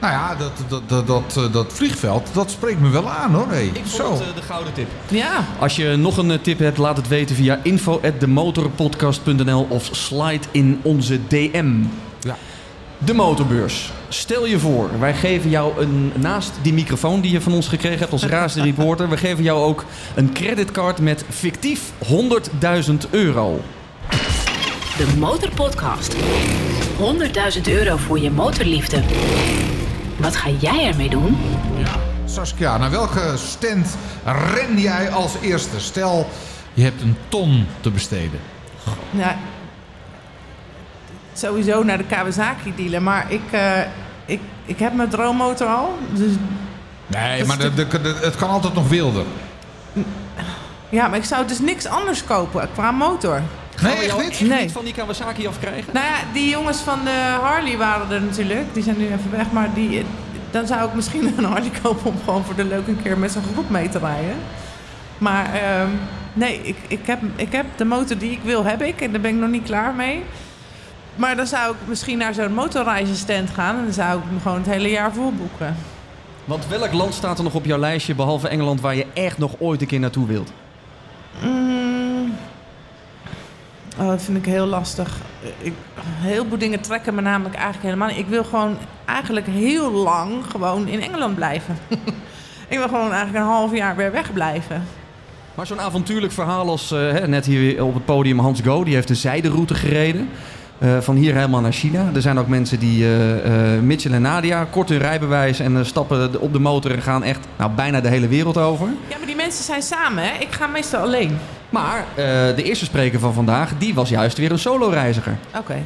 Nou ja, dat, dat, dat, dat, eh, dat vliegveld, dat spreekt me wel aan hoor. Hey, Ik zo. vond het eh, de gouden tip. Ja. Als je nog een eh, tip hebt, laat het weten via info@demotorpodcast.nl of slide in onze DM. Ja. De motorbeurs. Stel je voor, wij geven jou een, naast die microfoon die je van ons gekregen hebt als *laughs* raasde reporter, we geven jou ook een creditcard met fictief 100.000 euro. De Motorpodcast. 100.000 euro voor je motorliefde. Wat ga jij ermee doen? Saskia, naar welke stand ren jij als eerste? Stel, je hebt een ton te besteden. ja. Sowieso naar de Kawasaki dealer. Maar ik, eh, ik, ik heb mijn droommotor al. Dus Nee, Dat maar is de, de- de- het kan altijd nog wilder. Ja, maar ik zou dus niks anders kopen qua motor. Nee, echt niet? echt Nee. niet van die Kawasaki afkrijgen? Nou ja, die jongens van de Harley waren er natuurlijk. Die zijn nu even weg. Maar die, dan zou ik misschien *laughs* een Harley kopen om gewoon voor de leuk een keer met zo'n groep mee te rijden. Maar ehm, nee, ik, ik, heb, ik heb de motor die ik wil, heb ik. En daar ben ik nog niet klaar mee. Maar dan zou ik misschien naar zo'n motorreizenstand gaan. En dan zou ik hem gewoon het hele jaar vol boeken. Want welk land staat er nog op jouw lijstje, behalve Engeland, waar je echt nog ooit een keer naartoe wilt? Mm. Oh, dat vind ik heel lastig. Ik, heel veel dingen trekken me namelijk eigenlijk helemaal niet. Ik wil gewoon eigenlijk heel lang gewoon in Engeland blijven. *laughs* ik wil gewoon eigenlijk een half jaar weer wegblijven. Maar zo'n avontuurlijk verhaal als eh, net hier op het podium Hans Go, die heeft de zijderoute gereden. Eh, van hier helemaal naar China. Er zijn ook mensen die, eh eh Mitchell en Nadia, kort hun rijbewijs en stappen op de motor en gaan echt nou, bijna de hele wereld over. Ja, maar die mensen zijn samen, hè? Ik ga meestal alleen. Maar eh, de eerste spreker van vandaag, die was juist weer een solo-reiziger. Oké.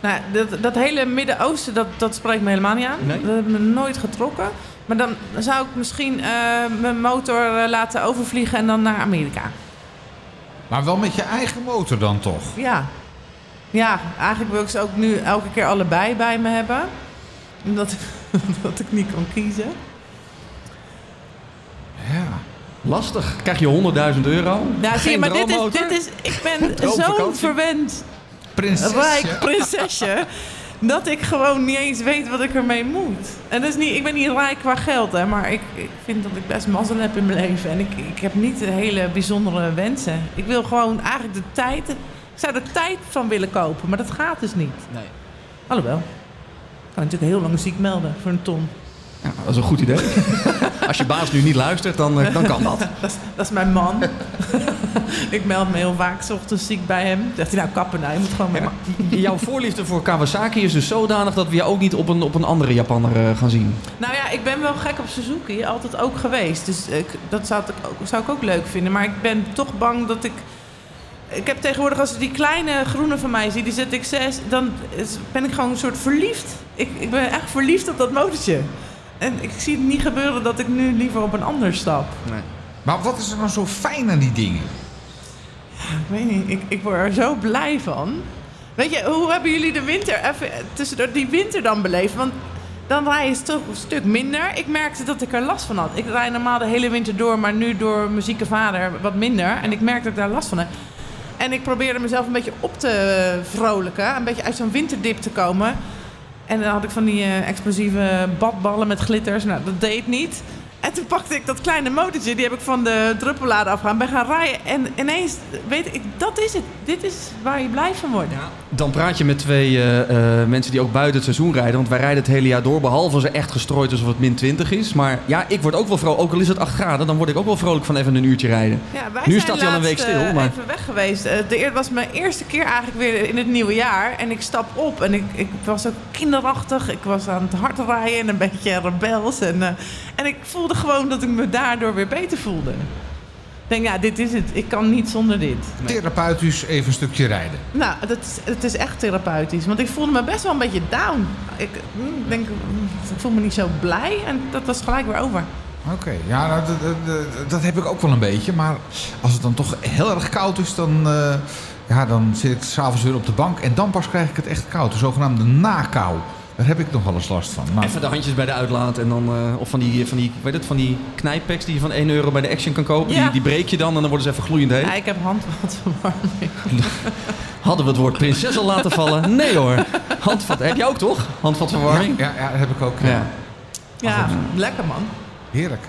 Nou, dat, dat hele Midden-Oosten, dat, dat spreekt me helemaal niet aan. Nee? Dat heeft me nooit getrokken. Maar dan zou ik misschien eh, mijn motor laten overvliegen en dan naar Amerika. Maar wel met je eigen motor dan toch? Ja. Ja, eigenlijk wil ik ze ook nu elke keer allebei bij me hebben. Omdat *laughs* dat ik niet kan kiezen. Ja. Lastig. Krijg je 100.000 euro? Ja, zie je, maar dit is, dit is... Ik ben zo'n verwend, Prinses. rijk prinsesje... *laughs* dat ik gewoon niet eens weet wat ik ermee moet. En dat is niet, ik ben niet rijk qua geld, hè, maar ik, ik vind dat ik best mazzel heb in mijn leven. En ik, ik heb niet hele bijzondere wensen. Ik wil gewoon eigenlijk de tijd... Ik zou er tijd van willen kopen, maar dat gaat dus niet. Nee. Alhoewel. Ik kan natuurlijk heel lang ziek melden voor een ton. Ja, dat is een goed idee. *laughs* Als je baas nu niet luistert, dan, eh, dan kan dat. *laughs* Dat is, dat is mijn man. *laughs* ik meld me heel vaak 's ochtends ziek bij hem. Zegt hij, nou kappen nou, je moet gewoon. Jouw voorliefde voor Kawasaki is dus zodanig dat we jou ook niet op een, op een andere Japanner eh, gaan zien. Nou ja, ik ben wel gek op Suzuki, altijd ook geweest. Dus ik, dat zou ik, ook, zou ik ook leuk vinden. Maar ik ben toch bang dat ik... Ik heb tegenwoordig, als ik die kleine groene van mij zie, die ZX6, dan is- ben ik gewoon een soort verliefd. Ik, ik ben echt verliefd op dat motortje. En ik zie het niet gebeuren dat ik nu liever op een ander stap. Maar wat is er nou zo fijn aan die dingen? Ik weet niet, ik, ik word er zo blij van. Weet je, hoe hebben jullie de winter, even tussendoor die winter dan beleefd? Want dan rij je toch een stuk minder. Ik merkte dat ik er last van had. Ik rij normaal de hele winter door, maar nu door muzieke vader wat minder. En ik merkte dat ik daar last van heb. En ik probeerde mezelf een beetje op te vrolijken. Een beetje uit zo'n winterdip te komen. En dan had ik van die eh, explosieve badballen met glitters. Nou, dat deed niet. En toen pakte ik dat kleine motortje, die heb ik van de druppellader afgegaan, ben gaan rijden. En ineens, weet ik, dat is het. Dit is waar je blij van wordt. Dan praat je met twee eh, eh, mensen die ook buiten het seizoen rijden. Want wij rijden het hele jaar door, behalve als er echt gestrooid is of het min 20 is. Maar ja, ik word ook wel vrolijk. Ook al is het 8 graden, dan word ik ook wel vrolijk van even een uurtje rijden. Ja, wij Nu staat hij al een week stil, eh, maar- even weg geweest. Eer was mijn eerste keer eigenlijk weer in het nieuwe jaar. En ik stap op en ik, ik was ook kinderachtig. Ik was aan het hard rijden en een beetje rebels. En, en ik voelde gewoon dat ik me daardoor weer beter voelde. Ik denk, ja, dit is het. Ik kan niet zonder dit. Therapeutisch even een stukje rijden. Nou, dat is, het is echt therapeutisch. Want ik voelde me best wel een beetje down. Ik mm, denk, mm, ik voel me niet zo blij. En dat was gelijk weer over. Oké, ja, nou, dat, dat- dat- dat heb ik ook wel een beetje. Maar als het dan toch heel erg koud is, dan, eh, ja, dan zit ik s'avonds weer op de bank. En dan pas krijg ik het echt koud. De zogenaamde nakou. Daar heb ik nog wel eens last van. Nou, Even de handjes bij de uitlaat en dan... eh, of van die, van die, weet het, van die knijppacks die je van 1 euro bij de Action kan kopen. Ja. Die, die breek je dan en dan worden ze even gloeiend heet. Ja, ik heb handvatverwarming. *laughs* Hadden we het woord prinses al laten vallen? Nee hoor. Handvat, heb je ook toch? Handvatverwarming? Ja, ja, dat heb ik ook. Ja. Ja. Ja, lekker man. Heerlijk.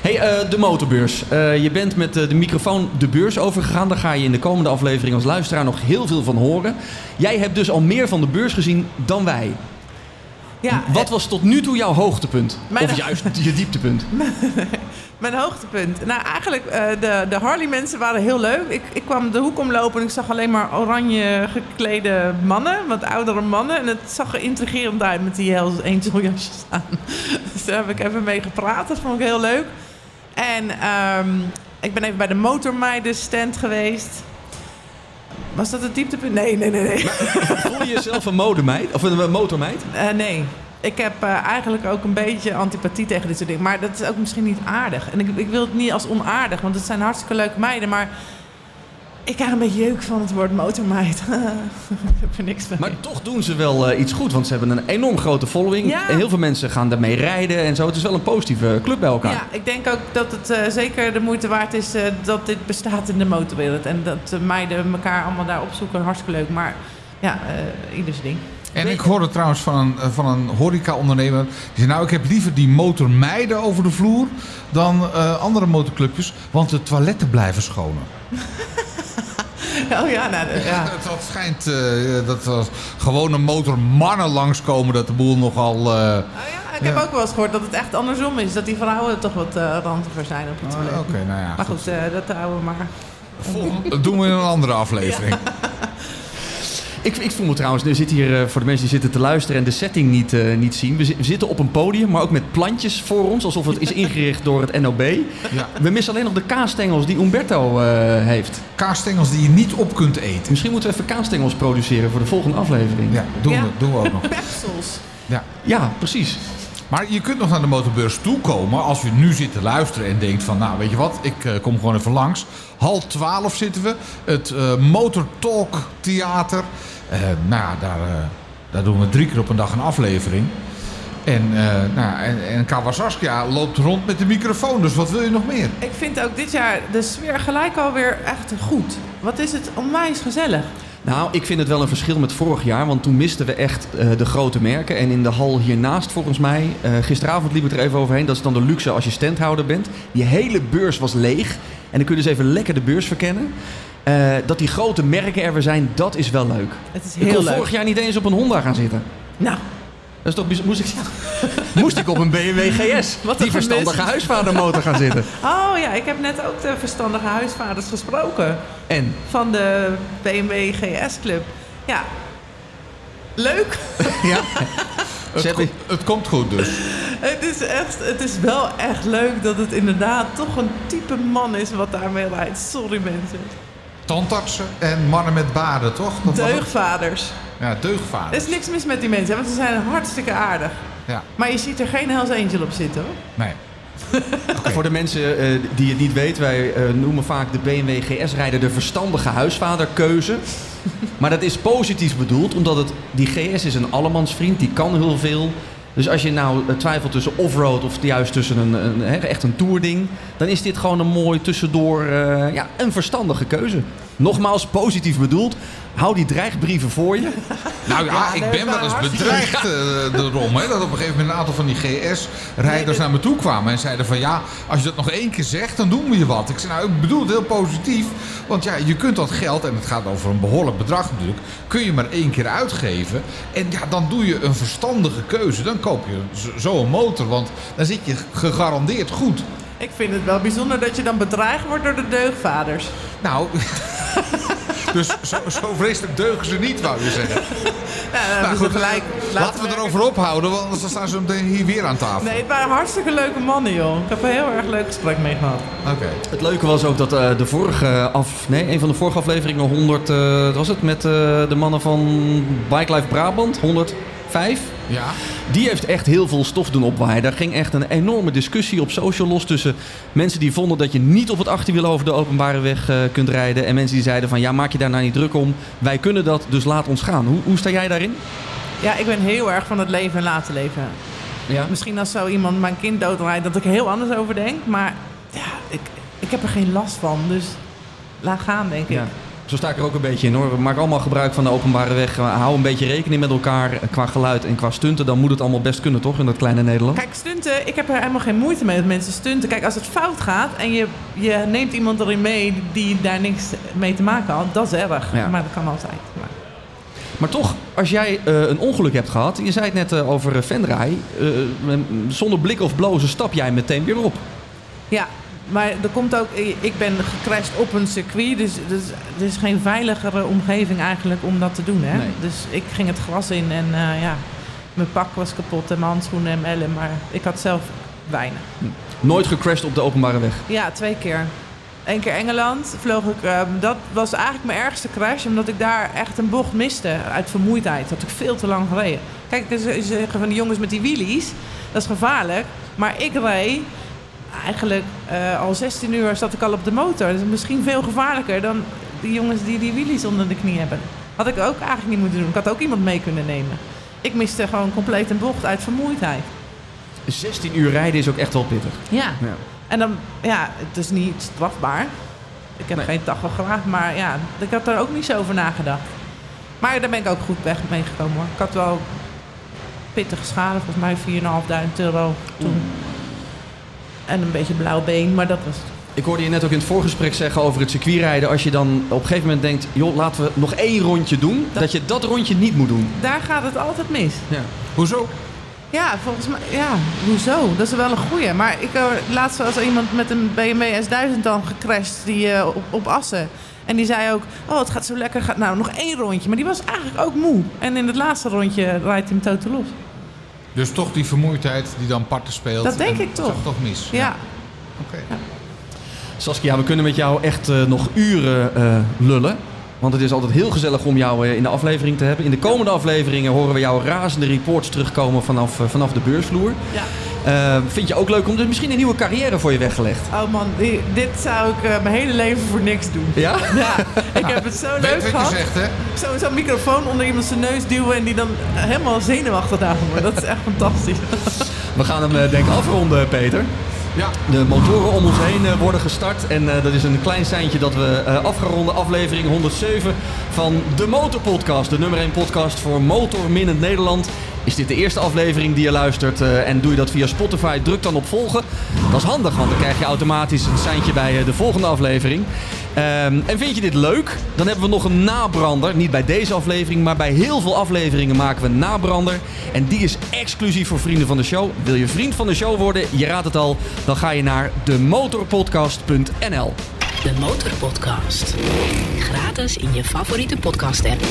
Hey, eh, de motorbeurs. Eh, je bent met de microfoon de beurs overgegaan. Daar ga je in de komende aflevering als luisteraar nog heel veel van horen. Jij hebt dus al meer van de beurs gezien dan wij. Ja, Wat was tot nu toe jouw hoogtepunt? Of juist je dieptepunt? *laughs* Mijn hoogtepunt. Nou, eigenlijk, eh, de, de Harley-mensen waren heel leuk. Ik, ik kwam de hoek omlopen en ik zag alleen maar oranje geklede mannen. Wat oudere mannen. En het zag er intrigerend uit met die Hells Angel jasjes aan. *laughs* Dus daar heb ik even mee gepraat. Dat vond ik heel leuk. En ehm, ik ben even bij de Motormeiden stand geweest. Was dat het dieptepunt? Nee, nee, nee, nee. *laughs* Voel je jezelf een modemeid? Of een motormeid? Eh, nee. Ik heb eh, eigenlijk ook een beetje antipathie tegen dit soort dingen. Maar dat is ook misschien niet aardig. En ik, ik wil het niet als onaardig, want het zijn hartstikke leuke meiden. Maar ik krijg een beetje jeuk van het woord motormeid. *laughs* ik heb er niks mee. Maar toch doen ze wel eh, iets goed, want ze hebben een enorm grote following. Ja. Heel veel mensen gaan daarmee rijden en zo. Het is wel een positieve club bij elkaar. Ja, ik denk ook dat het eh, zeker de moeite waard is eh, dat dit bestaat in de motorwereld. En dat de meiden elkaar allemaal daar opzoeken. Hartstikke leuk. Maar ja, eh ieders ding. En ik hoorde trouwens van een, van een horeca-ondernemer. Die zei, nou, ik heb liever die motormeiden over de vloer dan eh, andere motorclubjes. Want de toiletten blijven schoner. *laughs* *laughs* Oh ja, nou, ja. Dat, dat schijnt eh, dat er gewone motormannen langskomen. Dat de boel nogal... eh, Oh ja, ik heb ook wel eens gehoord dat het echt andersom is. Dat die vrouwen toch wat uh, randiger zijn op het oh, nou ja. Maar goed, dat houden we maar. Volgende- Dat doen we in een andere aflevering. *laughs* Ik, ik voel me trouwens, nu zit hier eh, voor de mensen die zitten te luisteren en de setting niet, eh, niet zien. We, zi- we zitten op een podium, maar ook met plantjes voor ons, alsof het is *laughs* ingericht door het NOB. Ja. We missen alleen nog de kaasstengels die Umberto eh, heeft. Kaasstengels die je niet op kunt eten. Misschien moeten we even kaasstengels produceren voor de volgende aflevering. Ja, doen, Ja. We, doen we ook nog. Pepsels. Ja. Ja, precies. Maar je kunt nog naar de motorbeurs toekomen als je nu zit te luisteren en denkt van... nou, weet je wat, ik eh, kom gewoon even langs. Hal 12 zitten we. Het eh Motor Talk Theater. Eh, nou ja, daar, daar doen we drie keer op een dag een aflevering. En, eh nou, en, en Kawasaskia loopt rond met de microfoon. Dus wat wil je nog meer? Ik vind ook dit jaar de sfeer gelijk alweer echt goed. Wat is het onwijs gezellig. Nou, ik vind het wel een verschil met vorig jaar, want toen misten we echt eh, de grote merken. En in de hal hiernaast, volgens mij, eh, gisteravond liep het er even overheen. Dat is dan de luxe als je standhouder bent. Die hele beurs was leeg. En dan kun je dus even lekker de beurs verkennen. Eh, dat die grote merken er weer zijn, dat is wel leuk. Het is Ik heel kon leuk. vorig jaar niet eens op een Honda gaan zitten. Nou, Dat is toch moest ik *laughs* moest ik op een BMW GS, Wat die een verstandige gemist. huisvadermotor gaan zitten. Oh ja, ik heb net ook de verstandige huisvaders gesproken. En Van de BMW GS Club. Ja, leuk. *laughs* ja, Het, komt goed dus. Het is, echt, het is wel echt leuk dat het inderdaad toch een type man is wat daarmee rijdt. Sorry mensen. Tandartsen en mannen met baden, toch? Dat het? Deugvaders. Ja, Er deugdvader. is niks mis met die mensen, hè, want ze zijn hartstikke aardig. Ja, Maar je ziet er geen Hells Angel op zitten hoor. nee. *laughs* voor de mensen eh, die het niet weten, wij eh, noemen vaak de BMW GS-rijder de verstandige huisvaderkeuze. *laughs* Maar dat is positief bedoeld, omdat het, die GS is een allemansvriend, die kan heel veel. Dus als je nou eh, twijfelt tussen offroad of juist tussen een, een, hè, echt een tourding, dan is dit gewoon een mooi tussendoor, eh, ja, een verstandige keuze. Nogmaals, positief bedoeld. Hou die dreigbrieven voor je. Nou ja, Ja, ik ben wel eens bedreigd eh, erom. Hè, dat op een gegeven moment een aantal van die GS-rijders naar me toe kwamen. En zeiden van ja, als je dat nog één keer zegt, dan doen we je wat. Ik zei nou, ik bedoel het heel positief. Want ja, je kunt dat geld, en het gaat over een behoorlijk bedrag natuurlijk, kun je maar één keer uitgeven. En ja, dan doe je een verstandige keuze. Dan koop je zo- zo een motor, want dan zit je gegarandeerd goed. Ik vind het wel bijzonder dat je dan bedreigd wordt door de deugvaders. Nou, *laughs* dus zo, zo vreselijk deugen ze niet, wou je zeggen. Ja, Nou goed, gelijk laten we erover ophouden, want anders staan ze meteen hier weer aan tafel. Nee, het waren hartstikke leuke mannen, joh. Ik heb een heel erg leuk gesprek mee gehad. Oké. Het leuke was ook dat eh, de vorige af, nee, een van de vorige afleveringen 100, eh, wat was het met eh, de mannen van Bike Life Brabant, 105. Ja. Die heeft echt heel veel stof doen opwaaien. Daar ging echt een enorme discussie op social los tussen mensen die vonden dat je niet op het achterwiel over de openbare weg eh, kunt rijden. En mensen die zeiden van ja, maak je daar nou niet druk om. Wij kunnen dat, dus laat ons gaan. Hoe, hoe sta jij daarin? Ja, ik ben heel erg van het leven en laten leven. Ja. Misschien als zo iemand mijn kind doodrijdt, dat ik er heel anders over denk. Maar ja, ik, ik heb er geen last van. Dus laat gaan, denk ik. Ja. Zo sta ik er ook een beetje in hoor. Maken allemaal gebruik van de openbare weg. Hou een beetje rekening met elkaar eh, qua geluid en qua stunten. Dan moet het allemaal best kunnen toch in dat kleine Nederland? Kijk, stunten, ik heb er helemaal geen moeite mee dat mensen stunten. Kijk, als het fout gaat en je, je neemt iemand erin mee die daar niks mee te maken had, dat is erg. Ja. Maar dat kan altijd. Maar- Maar toch, als jij eh, een ongeluk hebt gehad, je zei het net eh, over uh, eh, zonder blik of blozen stap jij meteen weer op. Ja, maar er komt ook, ik ben gecrashed op een circuit, dus, dus er is geen veiligere omgeving eigenlijk om dat te doen. Hè? Nee. Dus ik ging het gras in en eh, ja, mijn pak was kapot en mijn handschoenen en mijn ellen, maar ik had zelf weinig. Nooit gecrashed op de openbare weg. Ja, twee keer. Eén keer Engeland vloog ik. eh, dat was eigenlijk mijn ergste crash, omdat ik daar echt een bocht miste uit vermoeidheid. Dat had ik veel te lang gereden. Kijk, ze ze zeggen van die jongens met die wheelies, dat is gevaarlijk. Maar ik reed eigenlijk eh, al 16 uur zat ik al op de motor. Dat is misschien veel gevaarlijker dan die jongens die die wheelies onder de knie hebben. Had ik ook eigenlijk niet moeten doen. Ik had ook iemand mee kunnen nemen. Ik miste gewoon compleet een bocht uit vermoeidheid. 16 uur rijden is ook echt wel pittig. Ja. Ja. En dan, ja, het is niet strafbaar. Ik heb Nee. geen tachograaf, maar ja, ik had daar ook niet zo over nagedacht. Maar daar ben ik ook goed weg mee gekomen hoor. Ik had wel pittige schade, volgens mij 4.500 euro toen. En een beetje blauw been, maar dat was het. Ik hoorde je net ook in het voorgesprek zeggen over het circuitrijden. Als je dan op een gegeven moment denkt, joh, laten we nog één rondje doen. Dat, Dat- je dat rondje niet moet doen. Daar gaat het altijd mis. Ja. Hoezo? Ja, volgens mij, ja, hoezo? Dat is wel een goeie. Maar ik hoor laatst was er iemand met een BMW S1000 dan gecrashed die, eh, op, op Assen. En die zei ook, oh het gaat zo lekker, gaat nou nog één rondje. Maar die was eigenlijk ook moe. En in het laatste rondje rijdt hij hem totaal los. Dus toch die vermoeidheid die dan parten speelt. Dat denk en ik toch. toch mis. Ja, Oké. Saskia, we kunnen met jou echt eh, nog uren eh, lullen. Want het is altijd heel gezellig om jou eh, in de aflevering te hebben. In de komende afleveringen horen we jouw razende reports terugkomen vanaf, vanaf de beursvloer. ja. Eh, vind je ook leuk om er misschien een nieuwe carrière voor je weggelegd? Oh man, dit zou ik eh, mijn hele leven voor niks doen. Ja? *laughs* Ja, ik heb het zo Weet leuk wat gehad. je zegt, hè? Zo- Zo'n microfoon onder iemand zijn neus duwen en die dan helemaal zenuwachtig daarvan wordt. Dat is echt fantastisch. *laughs* We gaan hem eh, denk ik afronden, Peter. Ja. De motoren om ons heen eh, worden gestart. En eh, dat is een klein seintje dat we eh afgeronde aflevering 107 van de Motorpodcast. De nummer 1 podcast voor motorminnend Nederland. Is dit de eerste aflevering die je luistert eh, en doe je dat via Spotify, druk dan op volgen. Dat is handig, want dan krijg je automatisch een seintje bij eh, de volgende aflevering. Ehm, en vind je dit leuk? Dan hebben we nog een nabrander. Niet bij deze aflevering, maar bij heel veel afleveringen maken we een nabrander. En die is exclusief voor vrienden van de show. Wil je vriend van de show worden? Je raadt het al. Dan ga je naar demotorpodcast.nl. De Motorpodcast. Gratis in je favoriete podcast app.